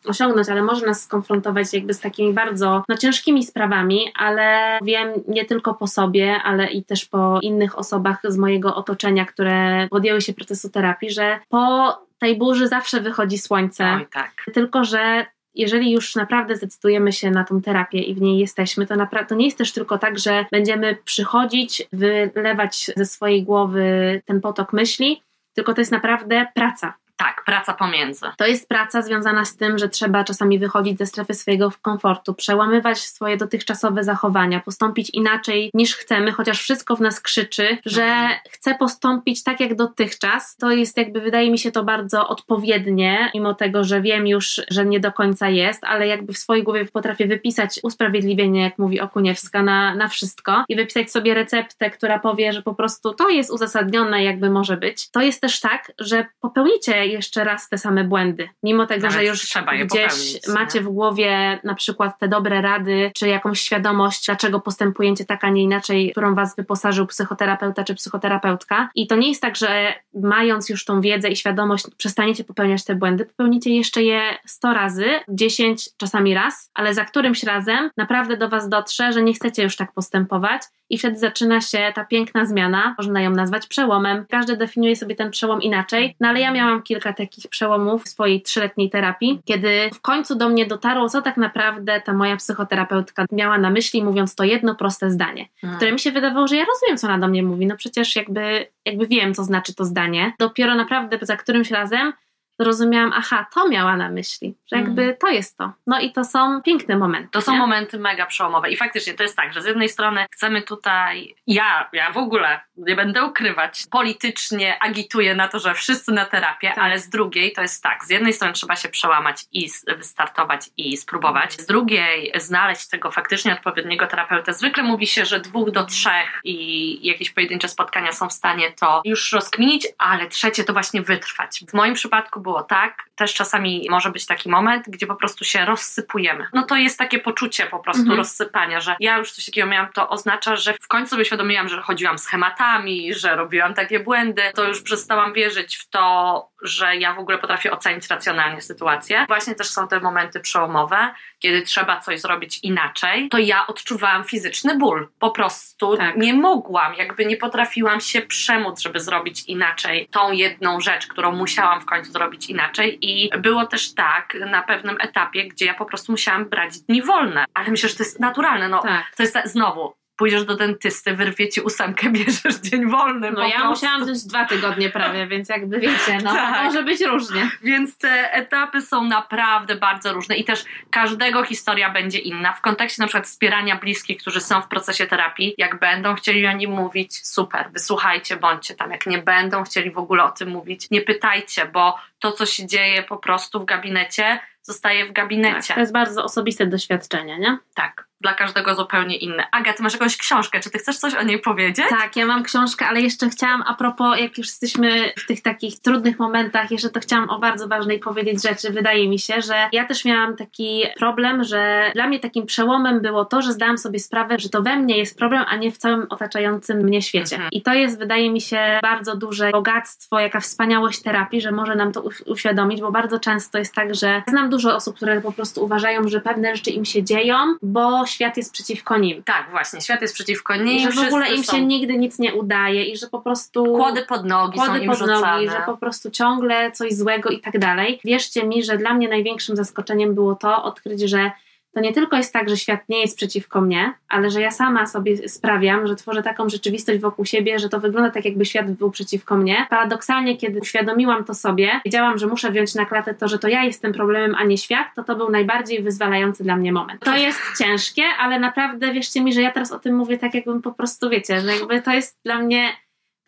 osiągnąć, ale może nas skonfrontować jakby z takimi bardzo no, ciężkimi sprawami, ale wiem nie tylko po sobie, ale i też po innych osobach z mojego otoczenia, które podjęły się procesu terapii, że po tej burzy zawsze wychodzi słońce. Oj, tak. Tylko, że jeżeli już naprawdę zdecydujemy się na tą terapię i w niej jesteśmy, to, napra- to nie jest też tylko tak, że będziemy przychodzić, wylewać ze swojej głowy ten potok myśli, tylko to jest naprawdę praca. Tak, praca pomiędzy. To jest praca związana z tym, że trzeba czasami wychodzić ze strefy swojego komfortu, przełamywać swoje dotychczasowe zachowania, postąpić inaczej niż chcemy, chociaż wszystko w nas krzyczy, że Mhm. chcę postąpić tak jak dotychczas. To jest jakby, wydaje mi się to bardzo odpowiednie, mimo tego, że wiem już, że nie do końca jest, ale jakby w swojej głowie potrafię wypisać usprawiedliwienie, jak mówi Okuniewska, na, na wszystko i wypisać sobie receptę, która powie, że po prostu to jest uzasadnione, jakby może być. To jest też tak, że popełnicie jeszcze raz te same błędy, mimo tego, Nawet że już gdzieś nie? macie w głowie na przykład te dobre rady, czy jakąś świadomość, dlaczego postępujecie tak, a nie inaczej, którą was wyposażył psychoterapeuta czy psychoterapeutka. I to nie jest tak, że mając już tą wiedzę i świadomość, przestaniecie popełniać te błędy, popełnicie jeszcze je 100 razy, 10 czasami raz, ale za którymś razem naprawdę do was dotrze, że nie chcecie już tak postępować i wtedy zaczyna się ta piękna zmiana, można ją nazwać przełomem. Każdy definiuje sobie ten przełom inaczej, no ale ja miałam kilka takich przełomów w swojej trzyletniej terapii, kiedy w końcu do mnie dotarło, co tak naprawdę ta moja psychoterapeutka miała na myśli, mówiąc to jedno proste zdanie, Mm. które mi się wydawało, że ja rozumiem, co ona do mnie mówi, no przecież jakby, jakby wiem, co znaczy to zdanie. Dopiero naprawdę za którymś razem zrozumiałam, aha, to miała na myśli, że jakby to jest to. No i to są piękne momenty. To są nie? momenty mega przełomowe i faktycznie to jest tak, że z jednej strony chcemy tutaj, ja, ja w ogóle nie będę ukrywać, politycznie agituję na to, że wszyscy na terapię, Tak. ale z drugiej to jest tak, z jednej strony trzeba się przełamać i wystartować i spróbować, z drugiej znaleźć tego faktycznie odpowiedniego terapeutę. Zwykle mówi się, że dwóch do trzech i jakieś pojedyncze spotkania są w stanie to już rozkminić, ale trzecie to właśnie wytrwać. W moim przypadku było tak, też czasami może być taki moment, gdzie po prostu się rozsypujemy. No to jest takie poczucie po prostu Mhm. rozsypania, że ja już coś takiego miałam, to oznacza, że w końcu sobie uświadomiłam, że chodziłam schematami, że robiłam takie błędy, to już przestałam wierzyć w to, że ja w ogóle potrafię ocenić racjonalnie sytuację. Właśnie też są te momenty przełomowe, kiedy trzeba coś zrobić inaczej, to ja odczuwałam fizyczny ból. Po prostu Tak. nie mogłam, jakby nie potrafiłam się przemóc, żeby zrobić inaczej tą jedną rzecz, którą musiałam w końcu zrobić inaczej. I było też tak na pewnym etapie, gdzie ja po prostu musiałam brać dni wolne. Ale myślę, że to jest naturalne. No, Tak. to jest znowu. Pójdziesz do dentysty, wyrwie ci ósemkę, [laughs] bierzesz dzień wolny. No ja prostu. musiałam wziąć dwa tygodnie prawie, więc jakby wiecie, no Tak. może być różnie. Więc te etapy są naprawdę bardzo różne i też każdego historia będzie inna. W kontekście na przykład wspierania bliskich, którzy są w procesie terapii, jak będą chcieli o nim mówić, super, wysłuchajcie, bądźcie tam. Jak nie będą chcieli w ogóle o tym mówić, nie pytajcie, bo to, co się dzieje po prostu w gabinecie, zostaje w Tak, gabinecie. to jest bardzo osobiste doświadczenie, nie? Tak, dla każdego zupełnie inne. Aga, ty masz jakąś książkę, czy ty chcesz coś o niej powiedzieć? Tak, ja mam książkę, ale jeszcze chciałam a propos, jak już jesteśmy w tych takich trudnych momentach, jeszcze to chciałam o bardzo ważnej powiedzieć rzeczy. Wydaje mi się, że ja też miałam taki problem, że dla mnie takim przełomem było to, że zdałam sobie sprawę, że to we mnie jest problem, a nie w całym otaczającym mnie świecie. Mhm. I to jest, wydaje mi się, bardzo duże bogactwo, jaka wspaniałość terapii, że może nam to uświadomić, bo bardzo często jest tak, że znam dużo osób, które po prostu uważają, że pewne rzeczy im się dzieją, bo świat jest przeciwko nim. Tak, właśnie, świat jest przeciwko niej. I że w ogóle im są się nigdy nic nie udaje i że po prostu kłody pod nogi są kłody im pod rzucane. nogi, że po prostu ciągle coś złego i tak dalej. Wierzcie mi, że dla mnie największym zaskoczeniem było to odkryć, że to nie tylko jest tak, że świat nie jest przeciwko mnie, ale że ja sama sobie sprawiam, że tworzę taką rzeczywistość wokół siebie, że to wygląda tak, jakby świat był przeciwko mnie. Paradoksalnie, kiedy uświadomiłam to sobie, wiedziałam, że muszę wziąć na klatę to, że to ja jestem problemem, a nie świat, to to był najbardziej wyzwalający dla mnie moment. To jest [laughs] ciężkie, ale naprawdę wierzcie mi, że ja teraz o tym mówię tak, jakbym po prostu, wiecie, że jakby to jest dla mnie,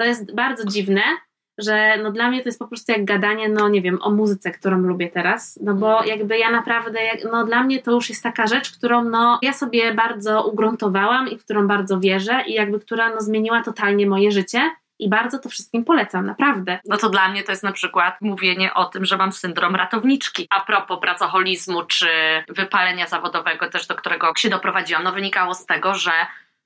to jest bardzo dziwne, że no dla mnie to jest po prostu jak gadanie, no nie wiem, o muzyce, którą lubię teraz, no bo jakby ja naprawdę, no dla mnie to już jest taka rzecz, którą no ja sobie bardzo ugruntowałam i w którą bardzo wierzę i jakby która no zmieniła totalnie moje życie i bardzo to wszystkim polecam, naprawdę. No to dla mnie to jest na przykład mówienie o tym, że mam syndrom ratowniczki. A propos pracoholizmu czy wypalenia zawodowego też, do którego się doprowadziłam, no wynikało z tego, że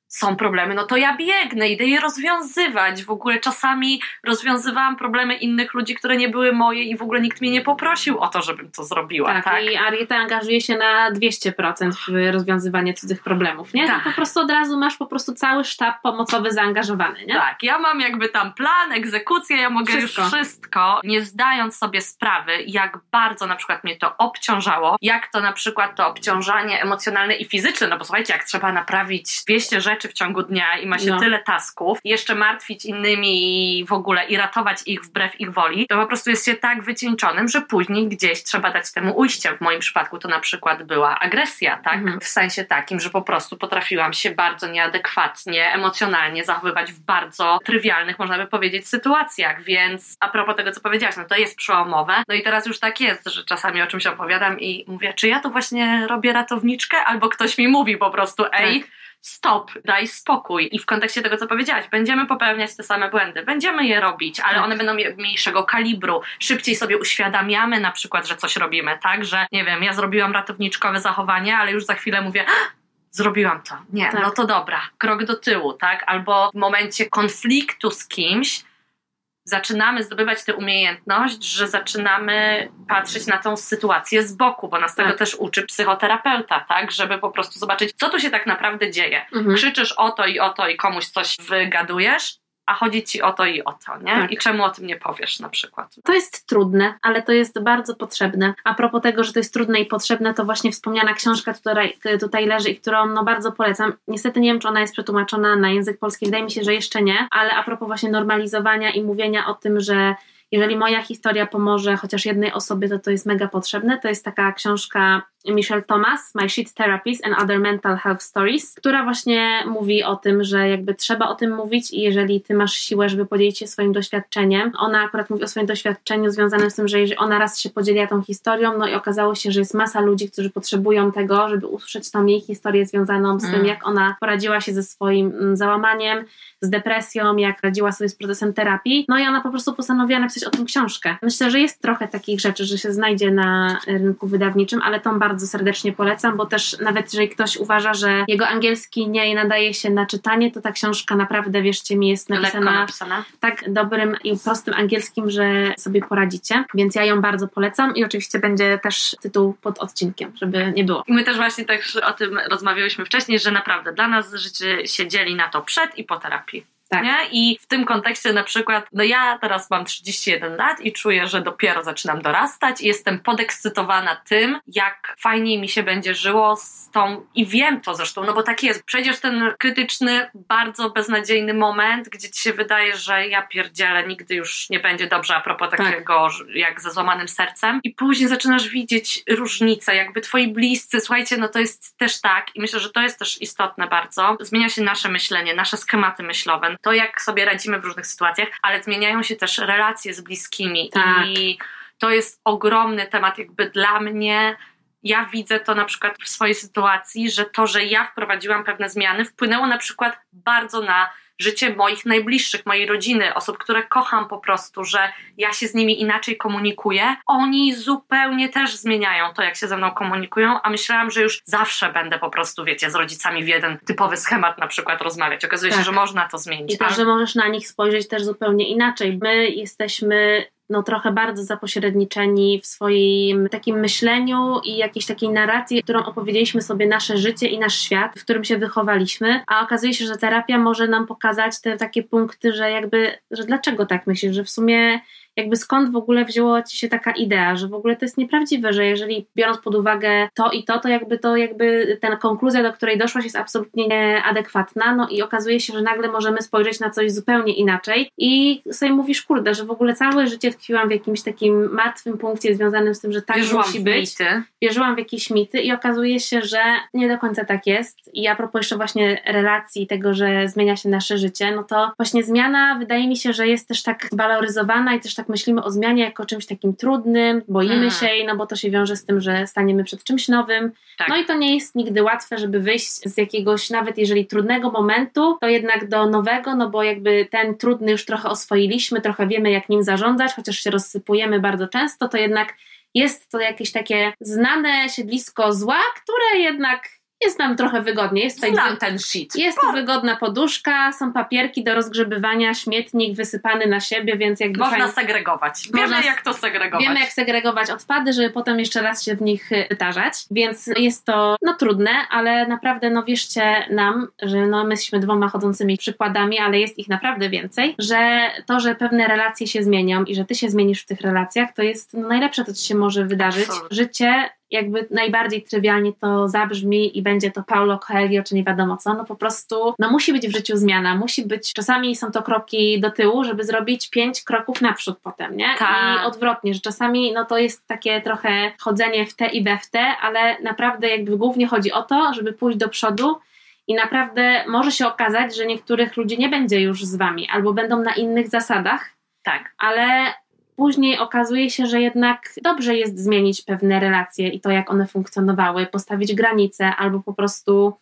są problemy, no to ja biegnę, idę je rozwiązywać. W ogóle czasami rozwiązywałam problemy innych ludzi, które nie były moje i w ogóle nikt mnie nie poprosił o to, żebym to zrobiła, tak? Tak, i Arieta angażuje się na 200% w rozwiązywanie cudzych problemów, nie? Tak. To po prostu od razu masz po prostu cały sztab pomocowy zaangażowany, nie? Tak, ja mam jakby tam plan, egzekucję, ja mogę Wszystko. już wszystko, nie zdając sobie sprawy, jak bardzo na przykład mnie to obciążało, jak to na przykład to obciążanie emocjonalne i fizyczne, no bo słuchajcie, jak trzeba naprawić 200 rzeczy rzeczy w ciągu dnia i ma się No. tyle tasków, jeszcze martwić innymi i w ogóle i ratować ich wbrew ich woli, to po prostu jest się tak wycieńczonym, że później gdzieś trzeba dać temu ujście. W moim przypadku to na przykład była agresja, tak? Mhm. W sensie takim, że po prostu potrafiłam się bardzo nieadekwatnie, emocjonalnie zachowywać w bardzo trywialnych, można by powiedzieć, sytuacjach. Więc a propos tego, co powiedziałaś, no to jest przełomowe. No i teraz już tak jest, że czasami o czymś opowiadam i mówię, czy ja tu właśnie robię ratowniczkę, albo ktoś mi mówi po prostu, ej, Tak. Stop, daj spokój. I w kontekście tego, co powiedziałaś, będziemy popełniać te same błędy, będziemy je robić, ale Tak. one będą mniejszego kalibru. Szybciej sobie uświadamiamy na przykład, że coś robimy, tak? Że nie wiem, ja zrobiłam ratowniczkowe zachowanie, ale już za chwilę mówię, "Ah, zrobiłam to. Nie, Tak. no to dobra, krok do tyłu, tak? Albo w momencie konfliktu z kimś zaczynamy zdobywać tę umiejętność, że zaczynamy patrzeć na tą sytuację z boku, bo nas tego Tak. też uczy psychoterapeuta, tak? Żeby po prostu zobaczyć, co tu się tak naprawdę dzieje. Mhm. Krzyczysz o to i o to i komuś coś wygadujesz, a chodzi ci o to i o to, nie? Tak. I czemu o tym nie powiesz na przykład? To jest trudne, ale to jest bardzo potrzebne. A propos tego, że to jest trudne i potrzebne, to właśnie wspomniana książka tutaj, tutaj leży i którą no bardzo polecam. Niestety nie wiem, czy ona jest przetłumaczona na język polski, wydaje mi się, że jeszcze nie, ale a propos właśnie normalizowania i mówienia o tym, że jeżeli moja historia pomoże chociaż jednej osobie, to to jest mega potrzebne. To jest taka książka Michelle Thomas, My Shit Therapies and Other Mental Health Stories, która właśnie mówi o tym, że jakby trzeba o tym mówić i jeżeli ty masz siłę, żeby podzielić się swoim doświadczeniem, ona akurat mówi o swoim doświadczeniu związanym z tym, że jeżeli ona raz się podzieliła tą historią, no i okazało się, że jest masa ludzi, którzy potrzebują tego, żeby usłyszeć tą jej historię związaną z tym, Mm. jak ona poradziła się ze swoim mm, załamaniem, z depresją, jak radziła sobie z procesem terapii. No i ona po prostu postanowiła napisać o tym książkę. Myślę, że jest trochę takich rzeczy, że się znajdzie na rynku wydawniczym, ale tą bardzo serdecznie polecam, bo też nawet jeżeli ktoś uważa, że jego angielski nie nadaje się na czytanie, to ta książka naprawdę, wierzcie mi, jest napisana napisana. tak dobrym i prostym angielskim, że sobie poradzicie. Więc ja ją bardzo polecam i oczywiście będzie też tytuł pod odcinkiem, żeby nie było. I my też właśnie tak o tym rozmawiałyśmy wcześniej, że naprawdę dla nas życie się dzieli na to przed i po terapii. Tak. Nie? I w tym kontekście na przykład, no ja teraz mam 31 lat i czuję, że dopiero zaczynam dorastać i jestem podekscytowana tym, jak fajniej mi się będzie żyło z tą, i wiem to zresztą, no bo tak jest, przejdziesz ten krytyczny, bardzo beznadziejny moment, gdzie ci się wydaje, że ja pierdzielę, nigdy już nie będzie dobrze a propos Tak. takiego, jak ze złamanym sercem i później zaczynasz widzieć różnice, jakby twoi bliscy, słuchajcie, no to jest też tak i myślę, że to jest też istotne bardzo, zmienia się nasze myślenie, nasze schematy myślowe, to jak sobie radzimy w różnych sytuacjach, ale zmieniają się też relacje z bliskimi Tak. i to jest ogromny temat jakby dla mnie. Ja widzę to na przykład w swojej sytuacji, że to, że ja wprowadziłam pewne zmiany, wpłynęło na przykład bardzo na życie moich najbliższych, mojej rodziny, osób, które kocham po prostu, że ja się z nimi inaczej komunikuję. Oni zupełnie też zmieniają to, jak się ze mną komunikują, a myślałam, że już zawsze będę po prostu, wiecie, z rodzicami w jeden typowy schemat na przykład rozmawiać. Okazuje się, Tak. że można to zmienić. I też, Ale- że możesz na nich spojrzeć też zupełnie inaczej. My jesteśmy no, trochę bardzo zapośredniczeni w swoim takim myśleniu i jakiejś takiej narracji, którą opowiedzieliśmy sobie nasze życie i nasz świat, w którym się wychowaliśmy, a okazuje się, że terapia może nam pokazać te takie punkty, że jakby, że dlaczego tak myślisz, że w sumie jakby skąd w ogóle wzięła ci się taka idea, że w ogóle to jest nieprawdziwe, że jeżeli biorąc pod uwagę to i to, to jakby to jakby ta konkluzja, do której doszłaś jest absolutnie nieadekwatna, no i okazuje się, że nagle możemy spojrzeć na coś zupełnie inaczej i sobie mówisz, kurde, że w ogóle całe życie tkwiłam w jakimś takim martwym punkcie związanym z tym, że tak Wierzyłam musi być mity. wierzyłam w jakieś mity i okazuje się, że nie do końca tak jest. I a propos jeszcze właśnie relacji, tego, że zmienia się nasze życie, no to właśnie zmiana wydaje mi się, że jest też tak waloryzowana i też tak myślimy o zmianie jako czymś takim trudnym, boimy Mm. się jej, no bo to się wiąże z tym, że staniemy przed czymś nowym. Tak. No i to nie jest nigdy łatwe, żeby wyjść z jakiegoś, nawet jeżeli trudnego momentu, to jednak do nowego, no bo jakby ten trudny już trochę oswoiliśmy, trochę wiemy jak nim zarządzać, chociaż się rozsypujemy bardzo często, to jednak jest to jakieś takie znane siedlisko zła, które jednak jest nam trochę wygodnie. Jest tutaj Znam ten shit. jest tu wygodna poduszka, są papierki do rozgrzebywania, śmietnik wysypany na siebie, więc jakby Można fajnie- segregować. Wiemy, Można- jak to segregować. Wiemy, jak segregować odpady, żeby potem jeszcze raz się w nich y, wytarzać, więc jest to no trudne, ale naprawdę no wierzcie nam, że no my jesteśmy dwoma chodzącymi przykładami, ale jest ich naprawdę więcej, że to, że pewne relacje się zmienią i że ty się zmienisz w tych relacjach, to jest no, najlepsze, co ci się może wydarzyć. Absolutnie. Życie jakby najbardziej trywialnie to zabrzmi i będzie to Paulo Coelho, czy nie wiadomo co, no po prostu, no musi być w życiu zmiana, musi być, czasami są to kroki do tyłu, żeby zrobić pięć kroków naprzód potem, nie? Tak. I odwrotnie, że czasami no to jest takie trochę chodzenie w te i we w te, ale naprawdę jakby głównie chodzi o to, żeby pójść do przodu i naprawdę może się okazać, że niektórych ludzi nie będzie już z wami, albo będą na innych zasadach, Tak. ale później okazuje się, że jednak dobrze jest zmienić pewne relacje i to, jak one funkcjonowały, postawić granice albo po prostu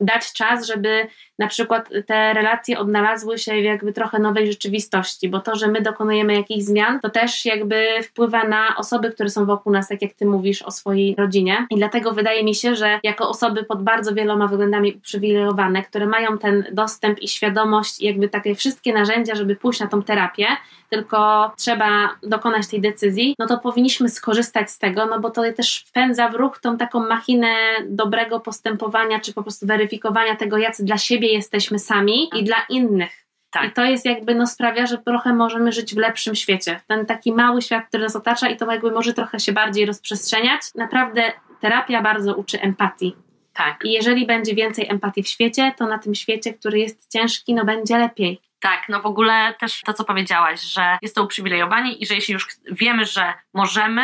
dać czas, żeby na przykład te relacje odnalazły się w jakby trochę nowej rzeczywistości, bo to, że my dokonujemy jakichś zmian, to też jakby wpływa na osoby, które są wokół nas, tak jak ty mówisz o swojej rodzinie. I dlatego wydaje mi się, że jako osoby pod bardzo wieloma względami uprzywilejowane, które mają ten dostęp i świadomość i jakby takie wszystkie narzędzia, żeby pójść na tą terapię, tylko trzeba dokonać tej decyzji, no to powinniśmy skorzystać z tego, no bo to też wpędza w ruch tą taką machinę dobrego postępowania, czy po prostu weryfikowania tego, jacy dla siebie jesteśmy sami i dla innych. Tak. I to jest jakby, no sprawia, że trochę możemy żyć w lepszym świecie. Ten taki mały świat, który nas otacza i to jakby może trochę się bardziej rozprzestrzeniać. Naprawdę terapia bardzo uczy empatii. Tak. I jeżeli będzie więcej empatii w świecie, to na tym świecie, który jest ciężki, no będzie lepiej. Tak, no w ogóle też to, co powiedziałaś, że jest to uprzywilejowanie i że jeśli już wiemy, że możemy,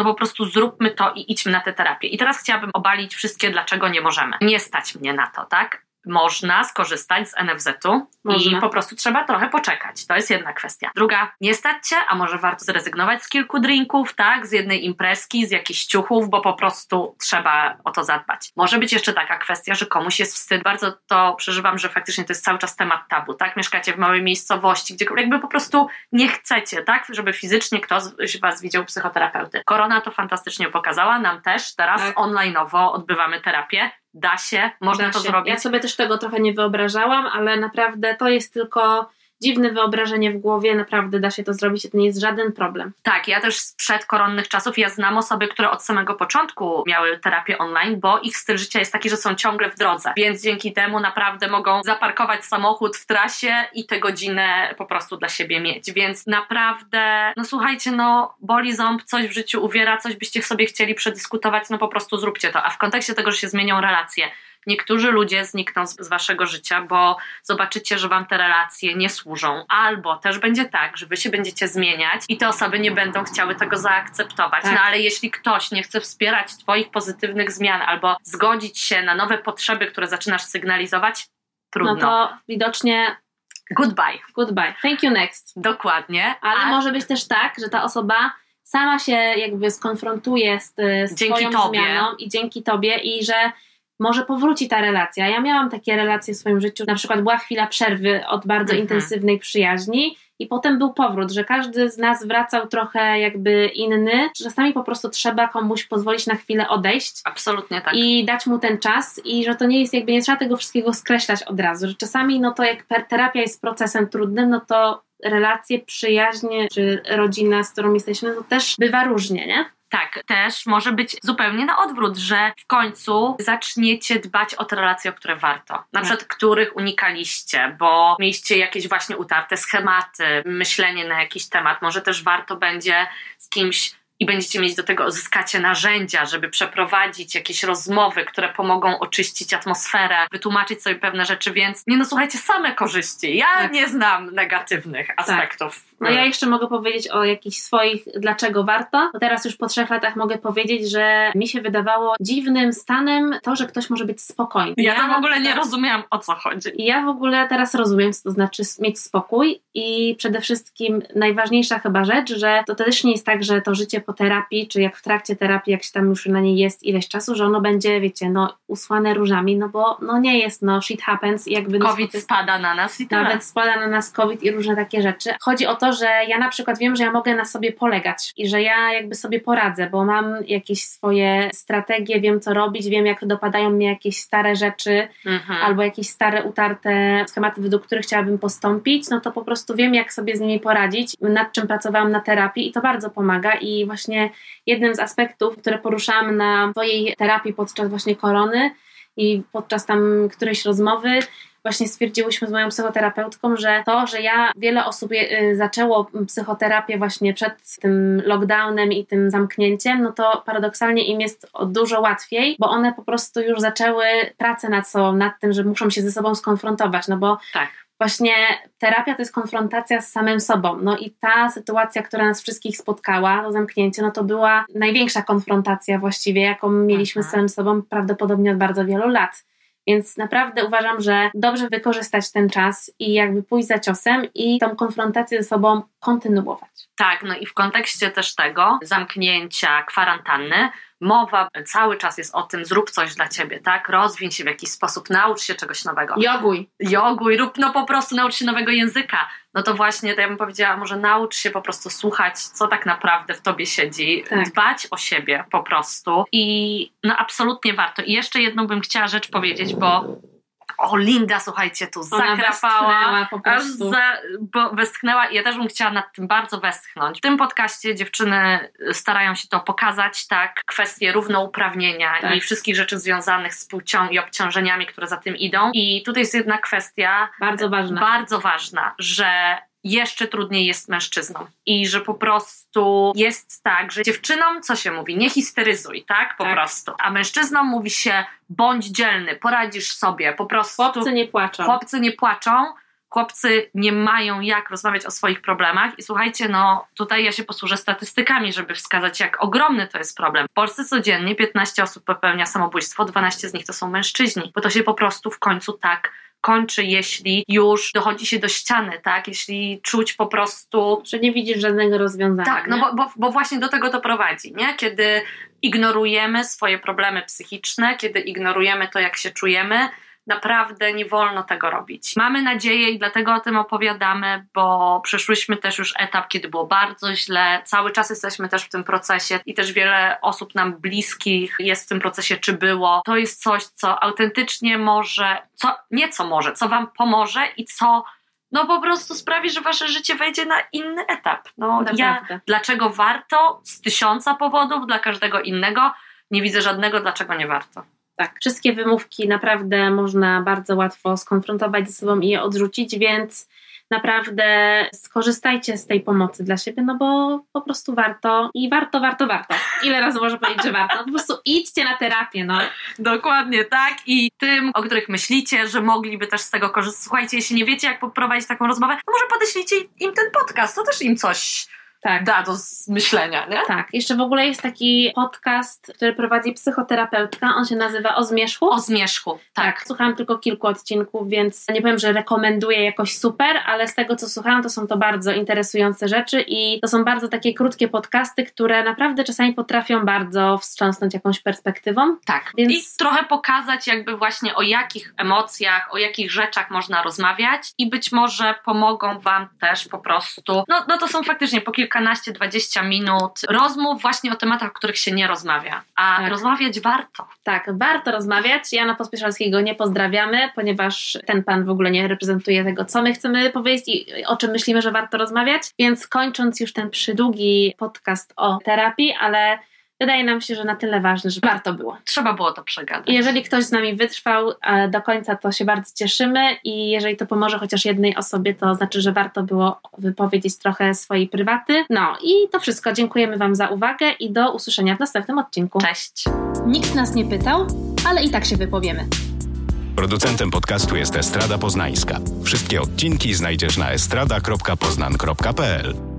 to po prostu zróbmy to i idźmy na tę terapię. I teraz chciałabym obalić wszystkie, dlaczego nie możemy. Nie stać mnie na to, tak? Można skorzystać z NFZ-u Można. i po prostu trzeba trochę poczekać. To jest jedna kwestia. Druga, nie stać się, a może warto zrezygnować z kilku drinków, tak? Z jednej imprezki, z jakichś ciuchów, bo po prostu trzeba o to zadbać. Może być jeszcze taka kwestia, że komuś jest wstyd. Bardzo to przeżywam, że faktycznie to jest cały czas temat tabu, tak? Mieszkacie w małej miejscowości, gdzie jakby po prostu nie chcecie, tak? Żeby fizycznie ktoś was widział psychoterapeuty. Korona to fantastycznie pokazała nam też. Teraz Tak. online'owo odbywamy terapię. Da się, można Da to się. zrobić. Ja sobie też tego trochę nie wyobrażałam, ale naprawdę to jest tylko dziwne wyobrażenie w głowie, naprawdę da się to zrobić, to nie jest żaden problem. Tak, ja też sprzed koronnych czasów, ja znam osoby, które od samego początku miały terapię online, bo ich styl życia jest taki, że są ciągle w drodze, więc dzięki temu naprawdę mogą zaparkować samochód w trasie i tę godzinę po prostu dla siebie mieć, więc naprawdę, no słuchajcie, no boli ząb, coś w życiu uwiera, coś byście sobie chcieli przedyskutować, no po prostu zróbcie to, a w kontekście tego, że się zmienią relacje, niektórzy ludzie znikną z, z waszego życia, bo zobaczycie, że wam te relacje nie służą. Albo też będzie tak, że wy się będziecie zmieniać i te osoby nie będą chciały tego zaakceptować. Tak. No ale jeśli ktoś nie chce wspierać twoich pozytywnych zmian albo zgodzić się na nowe potrzeby, które zaczynasz sygnalizować, trudno. No to widocznie Goodbye. goodbye, thank you next. Dokładnie. Ale A może być też tak, że ta osoba sama się jakby skonfrontuje z, z Dzięki swoją tobie. zmianą i dzięki tobie i że może powróci ta relacja. Ja miałam takie relacje w swoim życiu, na przykład była chwila przerwy od bardzo Mhm. intensywnej przyjaźni i potem był powrót, że każdy z nas wracał trochę jakby inny. Czasami po prostu trzeba komuś pozwolić na chwilę odejść Absolutnie tak. i dać mu ten czas i że to nie jest jakby, nie trzeba tego wszystkiego skreślać od razu, że czasami no to jak terapia jest procesem trudnym, no to relacje, przyjaźnie czy rodzina, z którą jesteśmy, to też bywa różnie, nie? Tak, też może być zupełnie na odwrót, że w końcu zaczniecie dbać o te relacje, o które warto. Na Tak. przykład, których unikaliście, bo mieliście jakieś właśnie utarte schematy, myślenie na jakiś temat. Może też warto będzie z kimś i będziecie mieć do tego, uzyskacie narzędzia, żeby przeprowadzić jakieś rozmowy, które pomogą oczyścić atmosferę, wytłumaczyć sobie pewne rzeczy, więc nie no słuchajcie, same korzyści. Ja Tak. nie znam negatywnych aspektów. No ja jeszcze mogę powiedzieć o jakichś swoich, dlaczego warto. Bo teraz już po trzech latach mogę powiedzieć, że mi się wydawało dziwnym stanem to, że ktoś może być spokojny. ja to w ogóle nie rozumiałam, o co chodzi. Ja w ogóle teraz rozumiem, co to znaczy mieć spokój i przede wszystkim najważniejsza chyba rzecz, że to też nie jest tak, że to życie po terapii, czy jak w trakcie terapii, jak się tam już na niej jest ileś czasu, że ono będzie, wiecie, no usłane różami, no bo no nie jest, no shit happens i jakby... COVID spada na nas i tyle. nawet spada na nas COVID i różne takie rzeczy. Chodzi o to, że ja na przykład wiem, że ja mogę na sobie polegać i że ja jakby sobie poradzę, bo mam jakieś swoje strategie, wiem co robić, wiem jak dopadają mnie jakieś stare rzeczy Mhm. albo jakieś stare, utarte schematy, według których chciałabym postąpić, no to po prostu wiem jak sobie z nimi poradzić, nad czym pracowałam na terapii i to bardzo pomaga i właśnie jednym z aspektów, które poruszałam na swojej terapii podczas właśnie korony i podczas tam którejś rozmowy właśnie stwierdziłyśmy z moją psychoterapeutką, że to, że ja wiele osób y, zaczęło psychoterapię właśnie przed tym lockdownem i tym zamknięciem, no to paradoksalnie im jest dużo łatwiej, bo one po prostu już zaczęły pracę nad sobą, nad tym, że muszą się ze sobą skonfrontować, no bo tak właśnie terapia to jest konfrontacja z samym sobą. No i ta sytuacja, która nas wszystkich spotkała, to zamknięcie, no to była największa konfrontacja właściwie, jaką mieliśmy z mhm. samym sobą prawdopodobnie od bardzo wielu lat. Więc naprawdę uważam, że dobrze wykorzystać ten czas i jakby pójść za ciosem i tą konfrontację ze sobą kontynuować. Tak, no i w kontekście też tego zamknięcia, kwarantanny, mowa cały czas jest o tym, zrób coś dla ciebie, tak? Rozwiń się w jakiś sposób, naucz się czegoś nowego. Joguj. Joguj, rób no po prostu, naucz się nowego języka. No to właśnie, to ja bym powiedziała, może naucz się po prostu słuchać, co tak naprawdę w tobie siedzi, tak. dbać o siebie po prostu i no absolutnie warto. I jeszcze jedną bym chciała rzecz powiedzieć, bo o, Linda, słuchajcie, tu Ona zakrapała, aż za, bo westchnęła i ja też bym chciała nad tym bardzo westchnąć. W tym podcaście dziewczyny starają się to pokazać, tak, kwestie równouprawnienia tak. i wszystkich rzeczy związanych z płcią i obciążeniami, które za tym idą. I tutaj jest jedna kwestia bardzo ważna, bardzo ważna że jeszcze trudniej jest mężczyznom. I że po prostu jest tak, że dziewczynom, co się mówi, nie histeryzuj, tak? Po tak. prostu. A mężczyznom mówi się, bądź dzielny, poradzisz sobie, po prostu. Chłopcy nie płaczą. Chłopcy nie płaczą. Chłopcy nie mają jak rozmawiać o swoich problemach i słuchajcie, no tutaj ja się posłużę statystykami, żeby wskazać, jak ogromny to jest problem. W Polsce codziennie 15 osób popełnia samobójstwo, 12 z nich to są mężczyźni, bo to się po prostu w końcu tak kończy, jeśli już dochodzi się do ściany, tak? Jeśli czuć po prostu. Że nie widzisz żadnego rozwiązania. Tak, no bo, bo, bo właśnie do tego to prowadzi, nie? Kiedy ignorujemy swoje problemy psychiczne, kiedy ignorujemy to, jak się czujemy, Naprawdę nie wolno tego robić. Mamy nadzieję i dlatego o tym opowiadamy, bo przeszłyśmy też już etap, kiedy było bardzo źle. Cały czas jesteśmy też w tym procesie i też wiele osób nam bliskich jest w tym procesie, czy było. To jest coś, co autentycznie może, co nieco może, co Wam pomoże i co no po prostu sprawi, że wasze życie wejdzie na inny etap. No ja, dlaczego warto? Z tysiąca powodów, dla każdego innego. Nie widzę żadnego, dlaczego nie warto. Tak, wszystkie wymówki naprawdę można bardzo łatwo skonfrontować ze sobą i je odrzucić, więc naprawdę skorzystajcie z tej pomocy dla siebie, no bo po prostu warto i warto, warto, warto. Ile razy można powiedzieć, że warto? No po prostu idźcie na terapię, no. Dokładnie tak i tym, o których myślicie, że mogliby też z tego korzystać. Słuchajcie, jeśli nie wiecie, jak poprowadzić taką rozmowę, to może podeślijcie im ten podcast, to też im coś tak. da do myślenia, nie? Tak. Jeszcze w ogóle jest taki podcast, który prowadzi psychoterapeutka. On się nazywa O Zmierzchu. O Zmierzchu, tak. tak. Słuchałam tylko kilku odcinków, więc nie powiem, że rekomenduję jakoś super, ale z tego, co słuchałam, to są to bardzo interesujące rzeczy i to są bardzo takie krótkie podcasty, które naprawdę czasami potrafią bardzo wstrząsnąć jakąś perspektywą. Tak. Więc... I trochę pokazać jakby właśnie o jakich emocjach, o jakich rzeczach można rozmawiać i być może pomogą Wam też po prostu, no, no to są faktycznie po kilku kilkanaście, dwadzieścia minut rozmów właśnie o tematach, o których się nie rozmawia. A tak. rozmawiać warto. Tak, warto rozmawiać. Jana Pospieszalskiego nie pozdrawiamy, ponieważ ten pan w ogóle nie reprezentuje tego, co my chcemy powiedzieć i o czym myślimy, że warto rozmawiać. Więc kończąc już ten przydługi podcast o terapii, ale wydaje nam się, że na tyle ważne, że warto było. Trzeba było to przegadać. I jeżeli ktoś z nami wytrwał do końca, to się bardzo cieszymy i jeżeli to pomoże chociaż jednej osobie, to znaczy, że warto było wypowiedzieć trochę swojej prywaty. No i to wszystko. Dziękujemy Wam za uwagę i do usłyszenia w następnym odcinku. Cześć. Nikt nas nie pytał, ale i tak się wypowiemy. Producentem podcastu jest Estrada Poznańska. Wszystkie odcinki znajdziesz na estrada.poznan.pl.